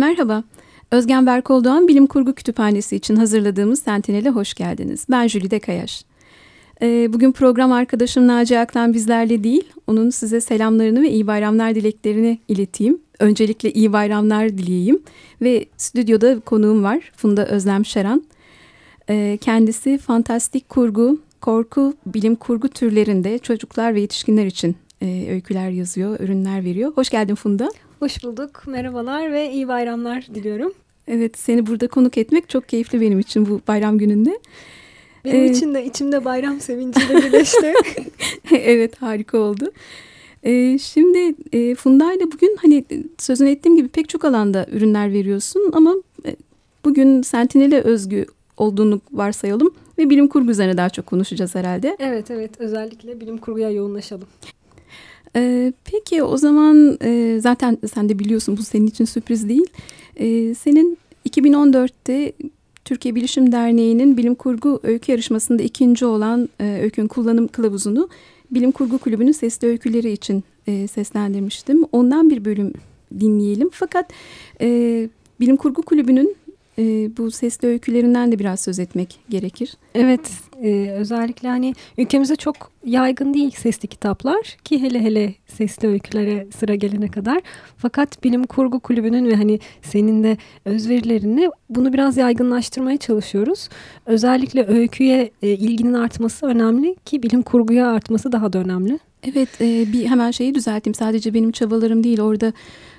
Merhaba, Özgen Berkoldoğan Bilim Kurgu Kütüphanesi için hazırladığımız Sentinel'e hoş geldiniz. Ben Jülide Kayaş. Ee, bugün program arkadaşım Naci Aklan bizlerle değil, onun size selamlarını ve iyi bayramlar dileklerini ileteyim. Öncelikle iyi bayramlar dileyeyim ve stüdyoda konuğum var Funda Özlem Şeran. Ee, kendisi fantastik kurgu, korku, bilim kurgu türlerinde çocuklar ve yetişkinler için e, öyküler yazıyor, ürünler veriyor. Hoş geldin Funda. Hoş bulduk. Merhabalar ve iyi bayramlar diliyorum. Evet seni burada konuk etmek çok keyifli benim için bu bayram gününde. Benim ee, için de içimde bayram sevinciyle birleşti. evet harika oldu. Ee, şimdi e, Funda ile bugün hani sözünü ettiğim gibi pek çok alanda ürünler veriyorsun ama e, bugün Sentinel'e özgü olduğunu varsayalım ve bilim kurgu üzerine daha çok konuşacağız herhalde. Evet evet özellikle bilim kurguya yoğunlaşalım. Ee, peki o zaman e, zaten sen de biliyorsun bu senin için sürpriz değil. Ee, senin 2014'te Türkiye Bilişim Derneği'nin bilim kurgu öykü yarışmasında ikinci olan e, öykün kullanım kılavuzunu Bilim Kurgu Kulübü'nün sesli öyküleri için e, seslendirmiştim. Ondan bir bölüm dinleyelim. Fakat e, Bilim Kurgu Kulübü'nün e, bu sesli öykülerinden de biraz söz etmek gerekir. Evet e, özellikle hani ülkemizde çok yaygın değil sesli kitaplar ki hele hele sesli öykülere sıra gelene kadar. Fakat bilim kurgu kulübünün ve hani senin de özverilerini bunu biraz yaygınlaştırmaya çalışıyoruz. Özellikle öyküye e, ilginin artması önemli ki bilim kurguya artması daha da önemli. Evet e, bir hemen şeyi düzelteyim sadece benim çabalarım değil orada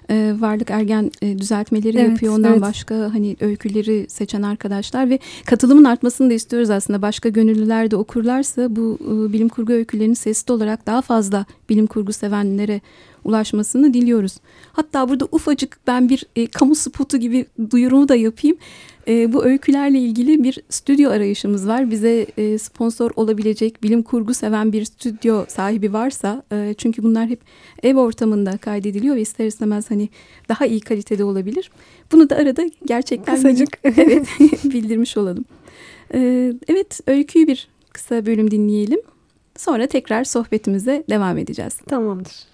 e, Varlık Ergen e, düzeltmeleri evet, yapıyor. Ondan evet. başka hani öyküleri seçen arkadaşlar ve katılımın artmasını da istiyoruz aslında. Başka gönüllüler de okurlarsa bu e, bilim kurgu öykülerinin sesli olarak daha fazla bilim kurgu sevenlere ulaşmasını diliyoruz. Hatta burada ufacık ben bir e, kamu spotu gibi duyurumu da yapayım. E, bu öykülerle ilgili bir stüdyo arayışımız var. Bize e, sponsor olabilecek bilim kurgu seven bir stüdyo sahibi varsa e, çünkü bunlar hep ev ortamında kaydediliyor ve ister istemez hani daha iyi kalitede olabilir. Bunu da arada gerçekten kısacık evet bildirmiş olalım. E, evet öyküyü bir kısa bölüm dinleyelim. Sonra tekrar sohbetimize devam edeceğiz. Tamamdır.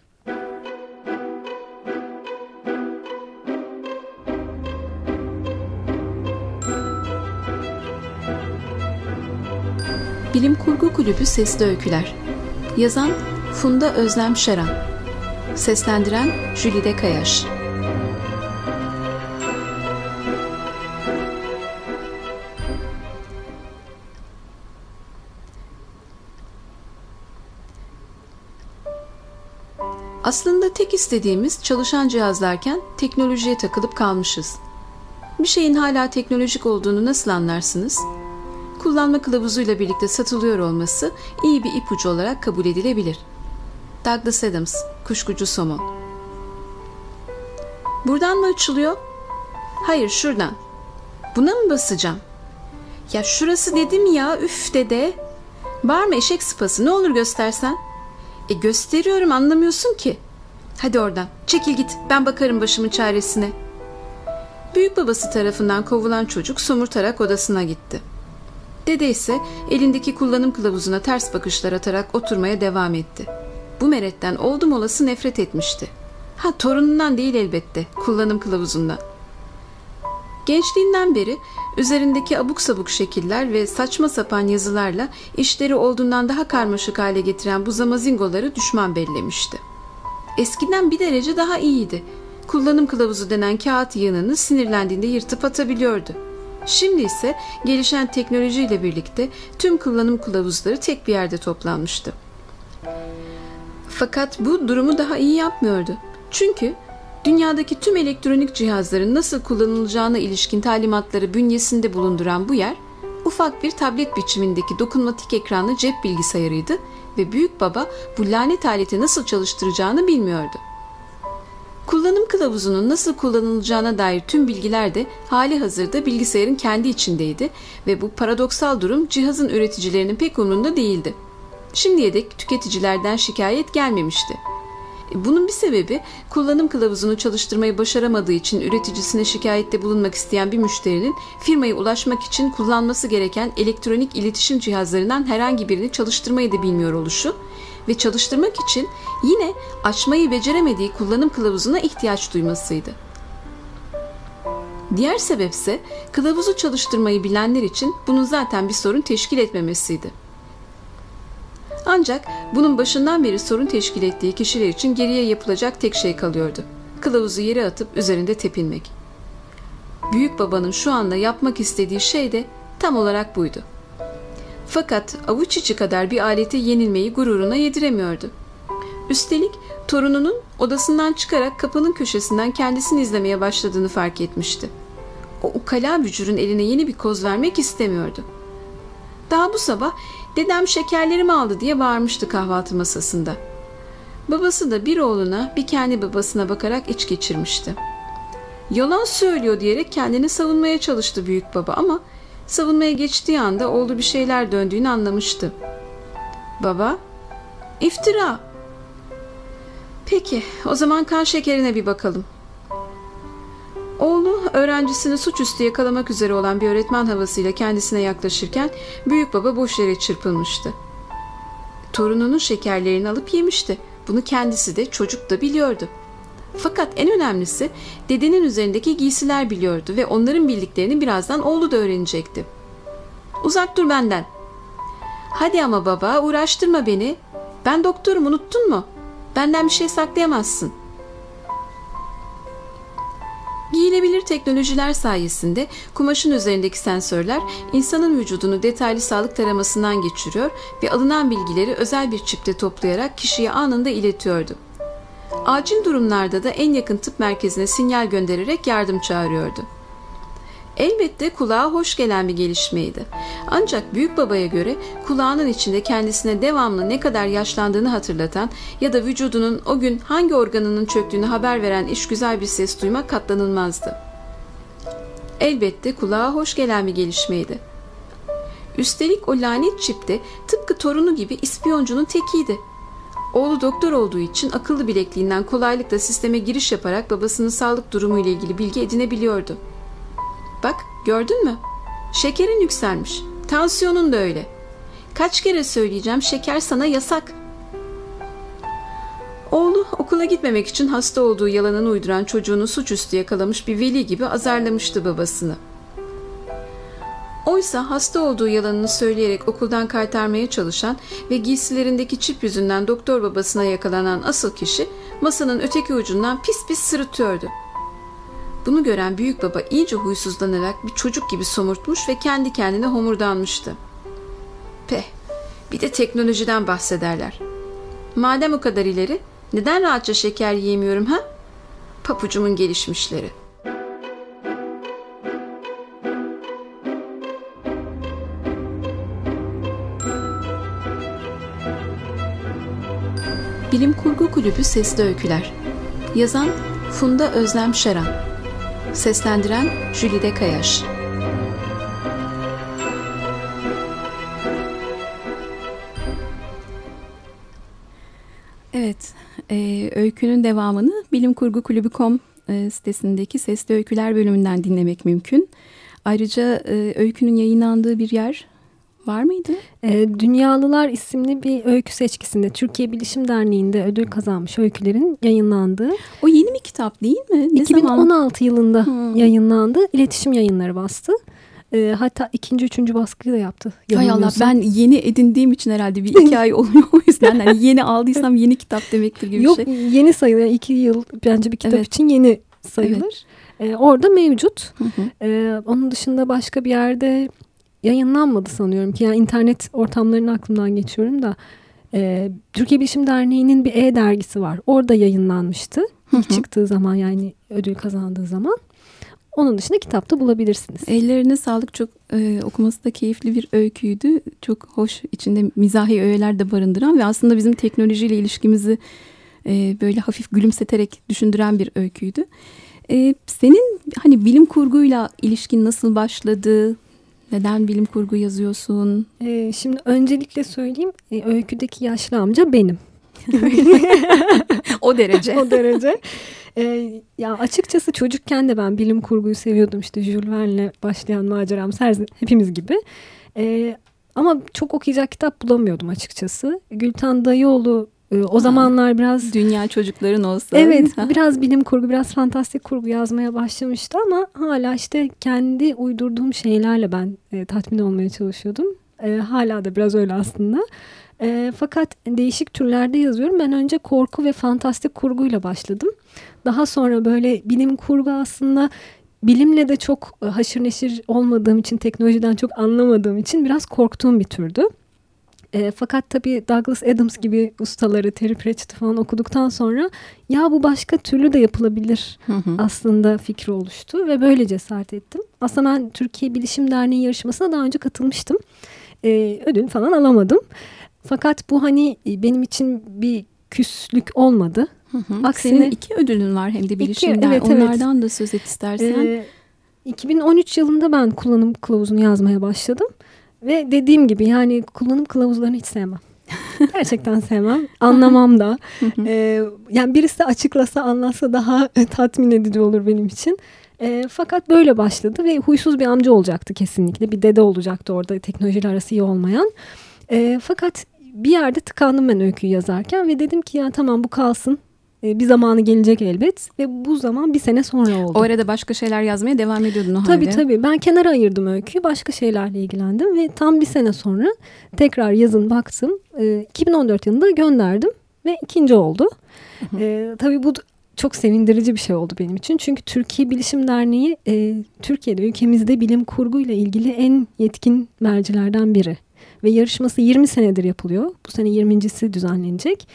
Bilim Kurgu Kulübü Sesli Öyküler Yazan Funda Özlem Şeran Seslendiren Jülide Kayaş Aslında tek istediğimiz çalışan cihazlarken teknolojiye takılıp kalmışız. Bir şeyin hala teknolojik olduğunu nasıl anlarsınız? Kullanma kılavuzuyla birlikte satılıyor olması iyi bir ipucu olarak kabul edilebilir. Douglas Adams, Kuşkucu Somon Buradan mı açılıyor? Hayır şuradan. Buna mı basacağım? Ya şurası dedim ya üf dede. Mı eşek sıpası ne olur göstersen. E gösteriyorum anlamıyorsun ki. Hadi oradan çekil git ben bakarım başımın çaresine. Büyük babası tarafından kovulan çocuk somurtarak odasına gitti. Dede ise elindeki kullanım kılavuzuna ters bakışlar atarak oturmaya devam etti. Bu meretten oldum olası nefret etmişti. Ha torunundan değil elbette, kullanım kılavuzundan. Gençliğinden beri üzerindeki abuk sabuk şekiller ve saçma sapan yazılarla işleri olduğundan daha karmaşık hale getiren bu zamazingoları düşman bellemişti. Eskiden bir derece daha iyiydi. Kullanım kılavuzu denen kağıt yığınını sinirlendiğinde yırtıp atabiliyordu. Şimdi ise gelişen teknolojiyle birlikte tüm kullanım kılavuzları tek bir yerde toplanmıştı. Fakat bu durumu daha iyi yapmıyordu. Çünkü dünyadaki tüm elektronik cihazların nasıl kullanılacağına ilişkin talimatları bünyesinde bulunduran bu yer, ufak bir tablet biçimindeki dokunmatik ekranlı cep bilgisayarıydı ve büyük baba bu lanet aleti nasıl çalıştıracağını bilmiyordu. Kullanım kılavuzunun nasıl kullanılacağına dair tüm bilgiler de hali hazırda bilgisayarın kendi içindeydi ve bu paradoksal durum cihazın üreticilerinin pek umurunda değildi. Şimdiye dek tüketicilerden şikayet gelmemişti. Bunun bir sebebi kullanım kılavuzunu çalıştırmayı başaramadığı için üreticisine şikayette bulunmak isteyen bir müşterinin firmaya ulaşmak için kullanması gereken elektronik iletişim cihazlarından herhangi birini çalıştırmayı da bilmiyor oluşu ve çalıştırmak için yine açmayı beceremediği kullanım kılavuzuna ihtiyaç duymasıydı. Diğer sebepse kılavuzu çalıştırmayı bilenler için bunun zaten bir sorun teşkil etmemesiydi. Ancak bunun başından beri sorun teşkil ettiği kişiler için geriye yapılacak tek şey kalıyordu. Kılavuzu yere atıp üzerinde tepinmek. Büyük babanın şu anda yapmak istediği şey de tam olarak buydu. Fakat avuç içi kadar bir alete yenilmeyi gururuna yediremiyordu. Üstelik torununun odasından çıkarak kapının köşesinden kendisini izlemeye başladığını fark etmişti. O ukala bücürün eline yeni bir koz vermek istemiyordu. Daha bu sabah dedem şekerlerimi aldı diye bağırmıştı kahvaltı masasında. Babası da bir oğluna bir kendi babasına bakarak iç geçirmişti. Yalan söylüyor diyerek kendini savunmaya çalıştı büyük baba ama savunmaya geçtiği anda oğlu bir şeyler döndüğünü anlamıştı. Baba, iftira. Peki, o zaman kan şekerine bir bakalım. Oğlu öğrencisini suçüstü yakalamak üzere olan bir öğretmen havasıyla kendisine yaklaşırken büyük baba boş yere çırpılmıştı. Torununun şekerlerini alıp yemişti. Bunu kendisi de çocuk da biliyordu. Fakat en önemlisi dedenin üzerindeki giysiler biliyordu ve onların bildiklerini birazdan oğlu da öğrenecekti. Uzak dur benden. Hadi ama baba uğraştırma beni. Ben doktorum unuttun mu? Benden bir şey saklayamazsın. Giyilebilir teknolojiler sayesinde kumaşın üzerindeki sensörler insanın vücudunu detaylı sağlık taramasından geçiriyor ve alınan bilgileri özel bir çipte toplayarak kişiye anında iletiyordu. Acil durumlarda da en yakın tıp merkezine sinyal göndererek yardım çağırıyordu. Elbette kulağa hoş gelen bir gelişmeydi. Ancak büyük babaya göre kulağının içinde kendisine devamlı ne kadar yaşlandığını hatırlatan ya da vücudunun o gün hangi organının çöktüğünü haber veren işgüzar bir ses duymak katlanılmazdı. Elbette kulağa hoş gelen bir gelişmeydi. Üstelik o lanet çip de tıpkı torunu gibi ispiyoncunun tekiydi. Oğlu doktor olduğu için akıllı bilekliğinden kolaylıkla sisteme giriş yaparak babasının sağlık durumu ile ilgili bilgi edinebiliyordu. Bak gördün mü? Şekerin yükselmiş. Tansiyonun da öyle. Kaç kere söyleyeceğim şeker sana yasak. Oğlu okula gitmemek için hasta olduğu yalanını uyduran çocuğunu suçüstü yakalamış bir veli gibi azarlamıştı babasını. Oysa hasta olduğu yalanını söyleyerek okuldan kaytarmaya çalışan ve giysilerindeki çip yüzünden doktor babasına yakalanan asıl kişi masanın öteki ucundan pis pis sırıtıyordu. Bunu gören büyük baba iyice huysuzlanarak bir çocuk gibi somurtmuş ve kendi kendine homurdanmıştı. Peh, bir de teknolojiden bahsederler. Madem o kadar ileri, neden rahatça şeker yiyemiyorum ha? Papucumun gelişmişleri. Bilim Kurgu Kulübü Sesli Öyküler. Yazan Funda Özlem Şeran. Seslendiren Jülide Kayaş. Evet, e, öykünün devamını Bilim Kurgu Kulübü.com e, sitesindeki Sesli Öyküler bölümünden dinlemek mümkün. Ayrıca e, öykünün yayınlandığı bir yer var mıydı? E, Dünyalılar isimli bir öykü seçkisinde Türkiye Bilişim Derneği'nde ödül kazanmış öykülerin yayınlandığı. O yeni bir kitap değil mi? Ne 2016 zaman? yılında hmm. yayınlandı. İletişim yayınları bastı. E, hatta ikinci, üçüncü baskıyı da yaptı. Hay Allah ben yeni edindiğim için herhalde bir iki ay oluyor o yüzden. Yani yeni aldıysam yeni kitap demektir gibi Yok, bir şey. Yok yeni sayılır. Yani iki yıl bence bir kitap evet. için yeni sayılır. Evet. E, orada mevcut. Hı hı. E, onun dışında başka bir yerde yayınlanmadı sanıyorum ki yani internet ortamlarını aklımdan geçiyorum da e, Türkiye Bilişim Derneği'nin bir e-dergisi var. Orada yayınlanmıştı. İlk çıktığı zaman yani ödül kazandığı zaman. Onun dışında kitapta bulabilirsiniz. Ellerine sağlık çok e, okuması da keyifli bir öyküydü. Çok hoş içinde mizahi öğeler de barındıran ve aslında bizim teknolojiyle ilişkimizi e, böyle hafif gülümseterek düşündüren bir öyküydü. E, senin hani bilim kurguyla ilişkin nasıl başladı? Neden bilim kurgu yazıyorsun? Ee, şimdi öncelikle söyleyeyim. E, öyküdeki yaşlı amca benim. o derece. o derece. Ee, ya açıkçası çocukken de ben bilim kurguyu seviyordum. İşte Jules Verne'le başlayan maceram her hepimiz gibi. Ee, ama çok okuyacak kitap bulamıyordum açıkçası. Gülten Dayıoğlu o ha. zamanlar biraz... Dünya çocukların olsa. Evet biraz bilim kurgu biraz fantastik kurgu yazmaya başlamıştı ama hala işte kendi uydurduğum şeylerle ben e, tatmin olmaya çalışıyordum. E, hala da biraz öyle aslında. E, fakat değişik türlerde yazıyorum. Ben önce korku ve fantastik kurguyla başladım. Daha sonra böyle bilim kurgu aslında bilimle de çok e, haşır neşir olmadığım için, teknolojiden çok anlamadığım için biraz korktuğum bir türdü. E, fakat tabii Douglas Adams gibi ustaları, Terry Pratchett'ı falan okuduktan sonra ya bu başka türlü de yapılabilir hı hı. aslında fikri oluştu ve böyle cesaret ettim. Aslında ben Türkiye Bilişim Derneği yarışmasına daha önce katılmıştım. E, ödül falan alamadım. Fakat bu hani e, benim için bir küslük olmadı. Hı hı. Aksine Senin iki ödülün var hem de bilişimden. İki, evet, Onlardan evet. da söz et istersen. Ee, 2013 yılında ben kullanım kılavuzunu yazmaya başladım. Ve dediğim gibi yani kullanım kılavuzlarını hiç sevmem. Gerçekten sevmem. Anlamam da. ee, yani birisi açıklasa anlatsa daha tatmin edici olur benim için. E, fakat böyle başladı ve huysuz bir amca olacaktı kesinlikle. Bir dede olacaktı orada teknolojiyle arası iyi olmayan. E, fakat bir yerde tıkandım ben öyküyü yazarken ve dedim ki ya tamam bu kalsın. E, bir zamanı gelecek elbet ve bu zaman bir sene sonra oldu. O arada başka şeyler yazmaya devam ediyordun o tabii, halde. Tabii tabii ben kenara ayırdım öyküyü başka şeylerle ilgilendim ve tam bir sene sonra tekrar yazın baktım. E, 2014 yılında gönderdim ve ikinci oldu. E, tabii bu çok sevindirici bir şey oldu benim için. Çünkü Türkiye Bilişim Derneği e, Türkiye'de ülkemizde bilim kurguyla ilgili en yetkin mercilerden biri. Ve yarışması 20 senedir yapılıyor. Bu sene 20.si düzenlenecek.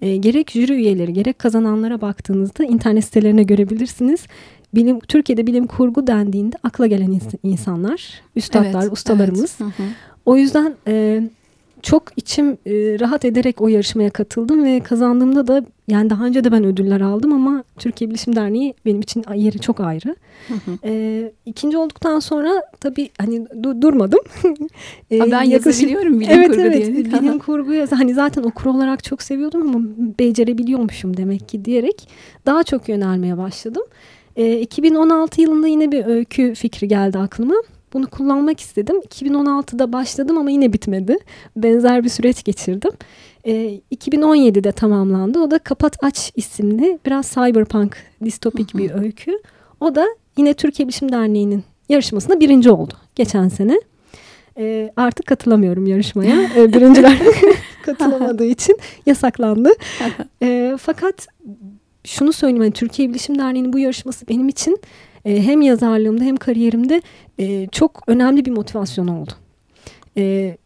E, gerek jüri üyeleri gerek kazananlara baktığınızda internet sitelerine görebilirsiniz. Bilim, Türkiye'de bilim kurgu dendiğinde akla gelen ins insanlar, üstadlar, evet, ustalarımız. Evet. Hı hı. O yüzden e, çok içim e, rahat ederek o yarışmaya katıldım ve kazandığımda da yani daha önce de ben ödüller aldım ama Türkiye Bilişim Derneği benim için yeri çok ayrı. Hı hı. E, ikinci olduktan sonra tabii hani du durmadım. e, ben yaklaşık, yazabiliyorum bilim evet, kurgu evet, diye. bilim kurguyu hani zaten okur olarak çok seviyordum ama becerebiliyormuşum demek ki diyerek daha çok yönelmeye başladım. E, 2016 yılında yine bir öykü fikri geldi aklıma. Bunu kullanmak istedim. 2016'da başladım ama yine bitmedi. Benzer bir süreç geçirdim. E, 2017'de tamamlandı. O da Kapat Aç isimli biraz cyberpunk distopik bir öykü. O da yine Türkiye Bilişim Derneği'nin yarışmasında birinci oldu geçen sene. E, artık katılamıyorum yarışmaya. E, birinciler katılamadığı için yasaklandı. E, fakat şunu söyleyeyim. Hani Türkiye Bilişim Derneği'nin bu yarışması benim için e, hem yazarlığımda hem kariyerimde e, çok önemli bir motivasyon oldu. E,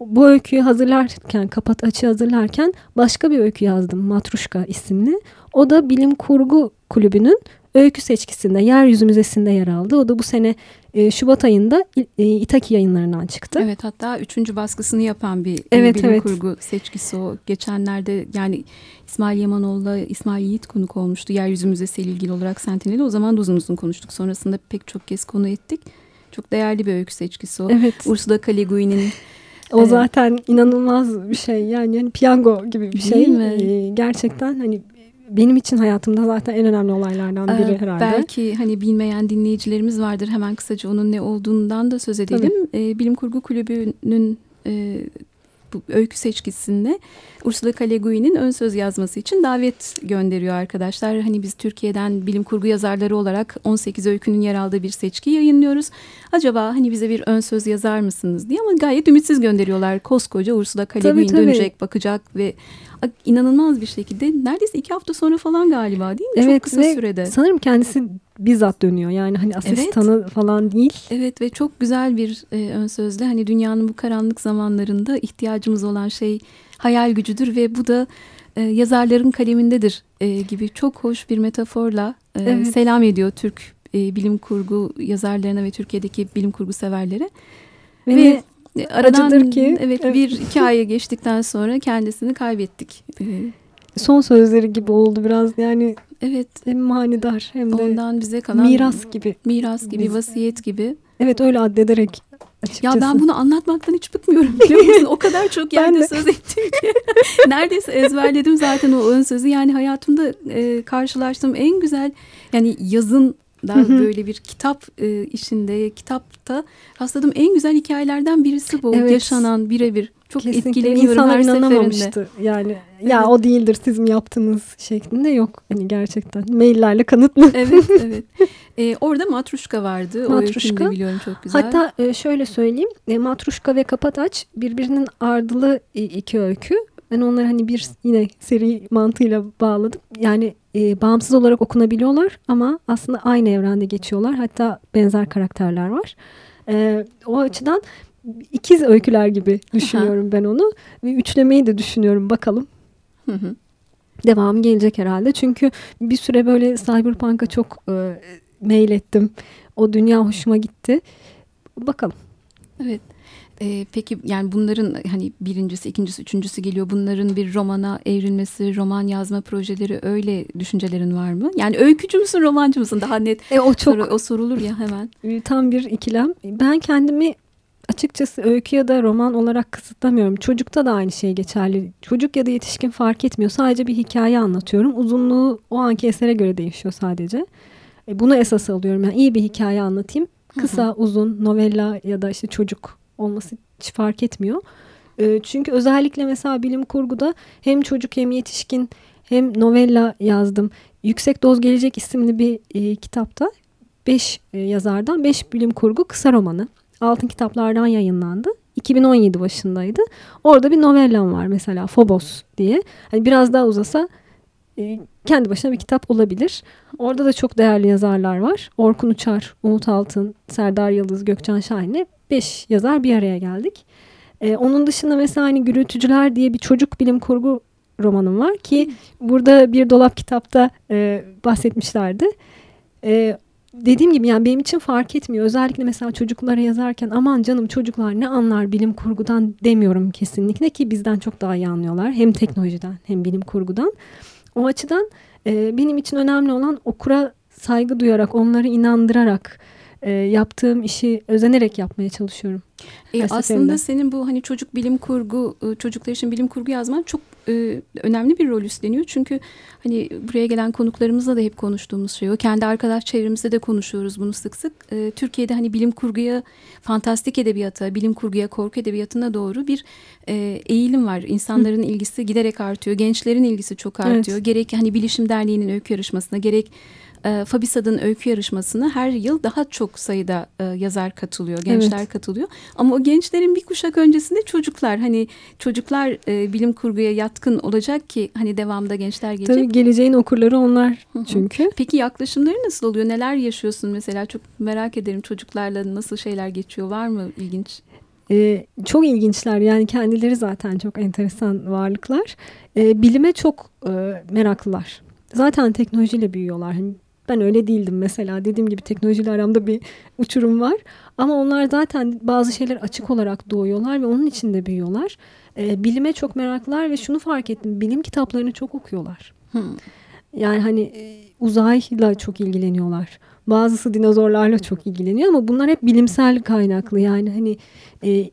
bu öyküyü hazırlarken, kapat açı hazırlarken başka bir öykü yazdım. Matruşka isimli. O da bilim kurgu kulübünün öykü seçkisinde, Yeryüzü Müzesi'nde yer aldı. O da bu sene e, Şubat ayında e, İtaki yayınlarından çıktı. Evet hatta üçüncü baskısını yapan bir evet, bilim evet. kurgu seçkisi o. Geçenlerde yani İsmail Yamanoğlu'la İsmail Yiğit konuk olmuştu. Yeryüzü Müzesi ile ilgili olarak Sentinel'i o zaman da uzun uzun konuştuk. Sonrasında pek çok kez konu ettik. Çok değerli bir öykü seçkisi o. Evet. Ursula K. Le Guin'in o zaten inanılmaz bir şey yani, yani piyango gibi bir şey. Değil mi? Ee, gerçekten hani benim için hayatımda zaten en önemli olaylardan biri ee, herhalde. Belki hani bilmeyen dinleyicilerimiz vardır. Hemen kısaca onun ne olduğundan da söz edelim. Ee, Bilim Kurgu Kulübü'nün e, bu öykü seçkisinde Ursula K. Le Guin'in ön söz yazması için davet gönderiyor arkadaşlar. Hani biz Türkiye'den bilim kurgu yazarları olarak 18 öykünün yer aldığı bir seçki yayınlıyoruz. Acaba hani bize bir ön söz yazar mısınız diye ama gayet ümitsiz gönderiyorlar. Koskoca Ursula K. Le Guin dönecek, bakacak ve inanılmaz bir şekilde neredeyse iki hafta sonra falan galiba değil mi? Evet, çok kısa sürede. Sanırım kendisi bizzat dönüyor. Yani hani asistanı evet. falan değil. Evet ve çok güzel bir e, ön sözle hani dünyanın bu karanlık zamanlarında ihtiyacımız olan şey hayal gücüdür ve bu da e, yazarların kalemindedir e, gibi çok hoş bir metaforla e, evet. selam ediyor Türk e, bilim kurgu yazarlarına ve Türkiye'deki bilim kurgu severlere. Ve, ve aradan ki, evet, evet bir iki aya geçtikten sonra kendisini kaybettik. E, Son sözleri gibi oldu biraz yani Evet. Hem manidar hem de ondan bize kalan miras gibi. Miras gibi, Biz, vasiyet gibi. Evet öyle addederek Açıkçası. Ya ben bunu anlatmaktan hiç bıkmıyorum biliyor musun? O kadar çok yerde söz ettim ki. Neredeyse ezberledim zaten o ön sözü. Yani hayatımda e, karşılaştığım en güzel yani yazın da böyle bir kitap e, işinde, kitapta rastladığım en güzel hikayelerden birisi bu. Evet. Yaşanan birebir. Çok Kesinlikle. etkileniyorum İnsanlar her seferinde. Yani ya evet. o değildir siz mi yaptınız şeklinde yok. Hani gerçekten maillerle kanıtlı. Evet evet. Ee, orada Matruşka vardı. Matruşka. O biliyorum çok güzel. Hatta e, şöyle söyleyeyim. E, Matruşka ve Kapataç birbirinin ardılı iki öykü. Ben onları hani bir yine seri mantığıyla bağladım. Yani e, bağımsız olarak okunabiliyorlar ama aslında aynı evrende geçiyorlar. Hatta benzer karakterler var. E, o açıdan ikiz öyküler gibi düşünüyorum ben onu. Ve üçlemeyi de düşünüyorum bakalım. Hı hı. Devam gelecek herhalde. Çünkü bir süre böyle Cyberpunk'a çok e, mail ettim. O dünya hoşuma gitti. Bakalım. Evet. Ee, peki yani bunların hani birincisi, ikincisi, üçüncüsü geliyor. Bunların bir romana evrilmesi, roman yazma projeleri öyle düşüncelerin var mı? Yani öykücü müsün, romancı mısın? Daha net. E, o çok soru, o sorulur ya hemen. Tam bir ikilem. Ben kendimi açıkçası öykü ya da roman olarak kısıtlamıyorum. Çocukta da aynı şey geçerli. Çocuk ya da yetişkin fark etmiyor. Sadece bir hikaye anlatıyorum. Uzunluğu o anki esere göre değişiyor sadece. E, bunu esas alıyorum. Yani iyi bir hikaye anlatayım. Kısa, uzun, novella ya da işte çocuk olması hiç fark etmiyor. E, çünkü özellikle mesela bilim kurguda hem çocuk hem yetişkin hem novella yazdım. Yüksek Doz Gelecek isimli bir e, kitapta 5 e, yazardan 5 bilim kurgu kısa romanı. Altın kitaplardan yayınlandı. 2017 başındaydı. Orada bir novellam var mesela Phobos diye. Hani biraz daha uzasa e, kendi başına bir kitap olabilir. Orada da çok değerli yazarlar var. Orkun Uçar, Umut Altın, Serdar Yıldız, Gökçen Şahin'le beş yazar bir araya geldik. Ee, onun dışında mesela hani Gürültücüler diye bir çocuk bilim kurgu romanım var ki burada bir dolap kitapta e, bahsetmişlerdi. E, dediğim gibi yani benim için fark etmiyor. Özellikle mesela çocuklara yazarken aman canım çocuklar ne anlar bilim kurgudan demiyorum kesinlikle ki bizden çok daha iyi anlıyorlar. Hem teknolojiden hem bilim kurgudan. O açıdan e, benim için önemli olan okura saygı duyarak, onları inandırarak e, yaptığım işi özenerek yapmaya çalışıyorum. E, aslında senin bu hani çocuk bilim kurgu, e, çocuklar için bilim kurgu yazman çok e, önemli bir rol üstleniyor. Çünkü hani buraya gelen konuklarımızla da hep konuştuğumuz şey o. Kendi arkadaş çevremizde de konuşuyoruz bunu sık sık. E, Türkiye'de hani bilim kurguya, fantastik edebiyata, bilim kurguya, korku edebiyatına doğru bir e, eğilim var. İnsanların Hı. ilgisi giderek artıyor. Gençlerin ilgisi çok artıyor. Evet. Gerek hani Bilişim Derneği'nin öykü yarışmasına, gerek e, Fabisa'nın öykü yarışmasına her yıl daha çok sayıda e, yazar katılıyor, gençler evet. katılıyor. Ama o gençlerin bir kuşak öncesinde çocuklar hani çocuklar e, bilim kurguya yatkın olacak ki hani devamda gençler gelecek. Tabii geleceğin okurları onlar çünkü. Peki yaklaşımları nasıl oluyor? Neler yaşıyorsun mesela? Çok merak ederim çocuklarla nasıl şeyler geçiyor? Var mı ilginç? Ee, çok ilginçler yani kendileri zaten çok enteresan varlıklar. Ee, bilime çok e, meraklılar. Zaten teknolojiyle büyüyorlar. Hani ben öyle değildim mesela. Dediğim gibi teknolojiyle aramda bir uçurum var. Ama onlar zaten bazı şeyler açık olarak doğuyorlar ve onun içinde büyüyorlar. E, bilime çok meraklılar ve şunu fark ettim. Bilim kitaplarını çok okuyorlar. Hmm. Yani hani e, uzayla çok ilgileniyorlar. Bazısı dinozorlarla çok ilgileniyor ama bunlar hep bilimsel kaynaklı. Yani hani e,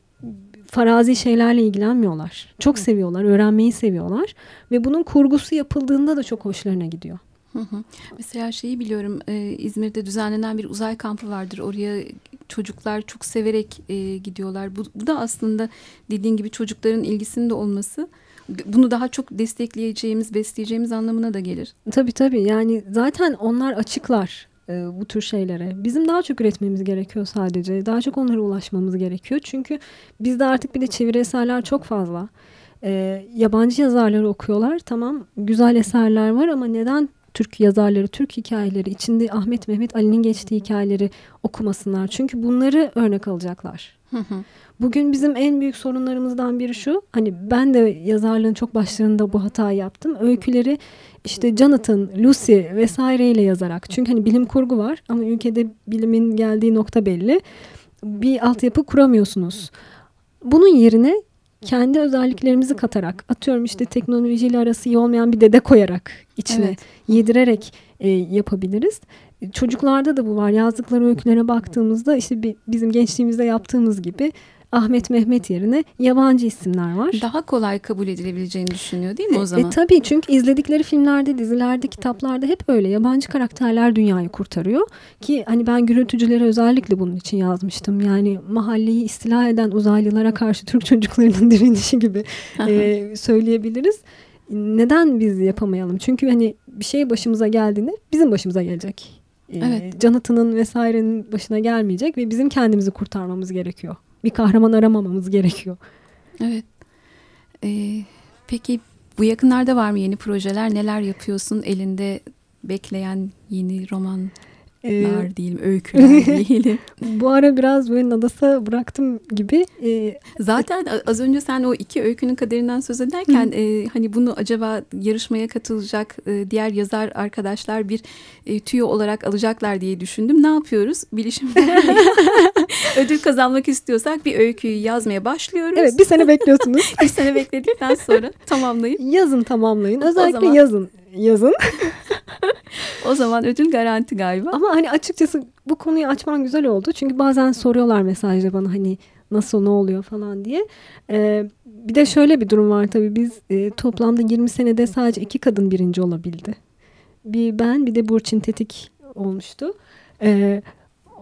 farazi şeylerle ilgilenmiyorlar. Çok seviyorlar, öğrenmeyi seviyorlar ve bunun kurgusu yapıldığında da çok hoşlarına gidiyor. Hı hı. Mesela şeyi biliyorum e, İzmir'de düzenlenen bir uzay kampı vardır. Oraya çocuklar çok severek e, gidiyorlar. Bu, bu da aslında dediğin gibi çocukların ilgisinin de olması bunu daha çok destekleyeceğimiz, besleyeceğimiz anlamına da gelir. Tabii tabii yani zaten onlar açıklar e, bu tür şeylere. Bizim daha çok üretmemiz gerekiyor sadece. Daha çok onlara ulaşmamız gerekiyor. Çünkü bizde artık bir de çeviri eserler çok fazla. E, yabancı yazarları okuyorlar. Tamam güzel eserler var ama neden Türk yazarları, Türk hikayeleri, içinde Ahmet Mehmet Ali'nin geçtiği hikayeleri okumasınlar. Çünkü bunları örnek alacaklar. Bugün bizim en büyük sorunlarımızdan biri şu. Hani ben de yazarlığın çok başlarında bu hatayı yaptım. Öyküleri işte Jonathan, Lucy vesaireyle yazarak. Çünkü hani bilim kurgu var ama ülkede bilimin geldiği nokta belli. Bir altyapı kuramıyorsunuz. Bunun yerine kendi özelliklerimizi katarak atıyorum işte teknolojiyle arası iyi olmayan bir dede koyarak içine evet. yedirerek e, yapabiliriz. Çocuklarda da bu var. Yazdıkları öykülere baktığımızda işte bizim gençliğimizde yaptığımız gibi Ahmet Mehmet yerine yabancı isimler var. Daha kolay kabul edilebileceğini düşünüyor değil mi o E, zaman? E, tabii çünkü izledikleri filmlerde, dizilerde, kitaplarda hep öyle yabancı karakterler dünyayı kurtarıyor. Ki hani ben gürültücüleri özellikle bunun için yazmıştım. Yani mahalleyi istila eden uzaylılara karşı Türk çocuklarının direnişi gibi e, söyleyebiliriz. Neden biz yapamayalım? Çünkü hani bir şey başımıza geldiğinde bizim başımıza gelecek. E, Evet. Canatının vesairenin başına gelmeyecek ve bizim kendimizi kurtarmamız gerekiyor. Bir kahraman aramamamız gerekiyor. Evet. Ee, peki bu yakınlarda var mı yeni projeler? Neler yapıyorsun? Elinde bekleyen yeni romanlar E, diyelim, öyküler diyelim. Bu ara biraz böyle nadasa bıraktım gibi. Ee, Zaten az önce sen o iki öykünün kaderinden söz ederken e, hani bunu acaba yarışmaya katılacak e, diğer yazar arkadaşlar bir e, tüyo olarak alacaklar diye düşündüm. Ne yapıyoruz? Bilişim ödül kazanmak istiyorsak bir öyküyü yazmaya başlıyoruz. evet bir sene bekliyorsunuz. bir sene bekledikten sonra tamamlayıp yazın tamamlayın. Özellikle zaman- yazın. Yazın. O zaman ödül garanti galiba. Ama hani açıkçası bu konuyu açman güzel oldu. Çünkü bazen soruyorlar mesajda bana hani nasıl ne oluyor falan diye. Ee, bir de şöyle bir durum var tabii biz e, toplamda 20 senede sadece iki kadın birinci olabildi. Bir ben bir de Burçin Tetik olmuştu. Ee,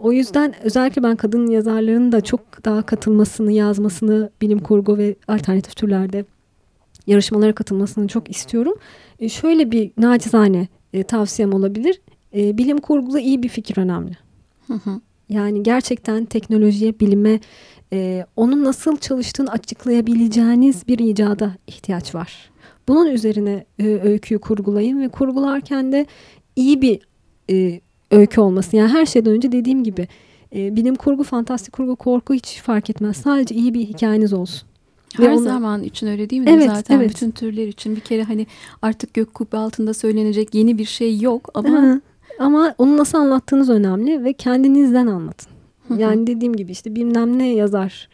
o yüzden özellikle ben kadın yazarların da çok daha katılmasını, yazmasını, bilim kurgu ve alternatif türlerde yarışmalara katılmasını çok istiyorum. E, şöyle bir nacizane e, tavsiyem olabilir. E, bilim kurguda iyi bir fikir önemli. Hı hı. Yani gerçekten teknolojiye, bilime, e, onun nasıl çalıştığını açıklayabileceğiniz bir icada ihtiyaç var. Bunun üzerine e, öyküyü kurgulayın ve kurgularken de iyi bir e, öykü olması. Yani her şeyden önce dediğim gibi e, bilim kurgu, fantastik kurgu, korku hiç fark etmez. Sadece iyi bir hikayeniz olsun. Her onu- zaman için öyle değil mi? Evet, Zaten evet. bütün türler için bir kere hani artık gök kubbe altında söylenecek yeni bir şey yok ama Hı. Ama onu nasıl anlattığınız önemli ve kendinizden anlatın. Yani dediğim gibi işte bilmem ne yazar.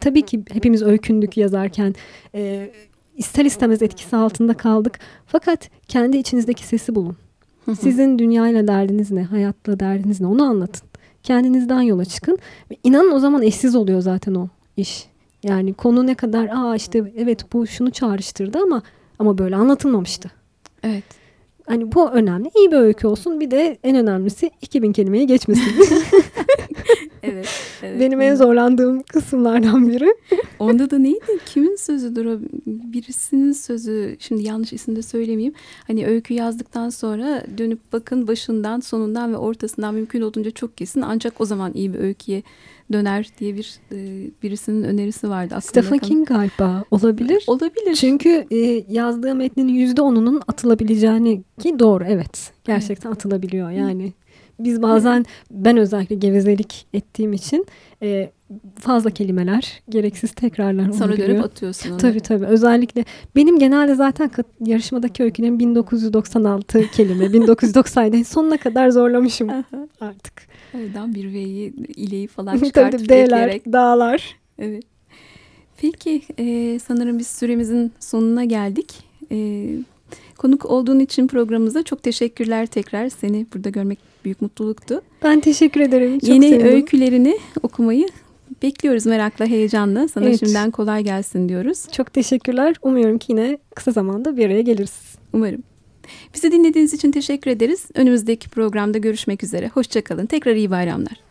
Tabii ki hepimiz öykündük yazarken. e, ister istemez etkisi altında kaldık. Fakat kendi içinizdeki sesi bulun. Sizin dünyayla derdiniz ne, hayatla derdiniz ne onu anlatın. Kendinizden yola çıkın. Ve inanın o zaman eşsiz oluyor zaten o iş. Yani konu ne kadar aa işte evet bu şunu çağrıştırdı ama ama böyle anlatılmamıştı. evet. Hani bu önemli. İyi bir öykü olsun. Bir de en önemlisi 2000 kelimeyi geçmesin. Evet. evet. Benim en zorlandığım kısımlardan biri. Onda da neydi? Kimin sözüdür o? Birisinin sözü. Şimdi yanlış isim de söylemeyeyim. Hani öykü yazdıktan sonra dönüp bakın başından, sonundan ve ortasından mümkün olduğunca çok kesin. Ancak o zaman iyi bir öyküye döner diye bir e, birisinin önerisi vardı. Stephen. King galiba olabilir. Olabilir. Çünkü e, yazdığı metnin yüzde onunun atılabileceğini ki doğru evet. Gerçekten atılabiliyor yani. Biz bazen ben özellikle gevezelik ettiğim için e, fazla kelimeler, gereksiz tekrarlar Sonra olabiliyor. dönüp atıyorsun onu. Tabii tabii. Özellikle benim genelde zaten yarışmadaki öykülerim 1996 kelime. 1997 sonuna kadar zorlamışım artık. Oradan bir V'yi, ileyi falan çıkartıp tabii D'ler, ekleyerek. dağlar. Evet. Peki e, sanırım biz süremizin sonuna geldik. E, konuk olduğun için programımıza çok teşekkürler tekrar. Seni burada görmek büyük mutluluktu. Ben teşekkür ederim. Çok Yeni sevindim. öykülerini okumayı bekliyoruz merakla, heyecanla. Sana Evet. şimdiden kolay gelsin diyoruz. Çok teşekkürler. Umuyorum ki yine kısa zamanda bir araya geliriz. Umarım. Bizi dinlediğiniz için teşekkür ederiz. Önümüzdeki programda görüşmek üzere. Hoşçakalın. Tekrar iyi bayramlar.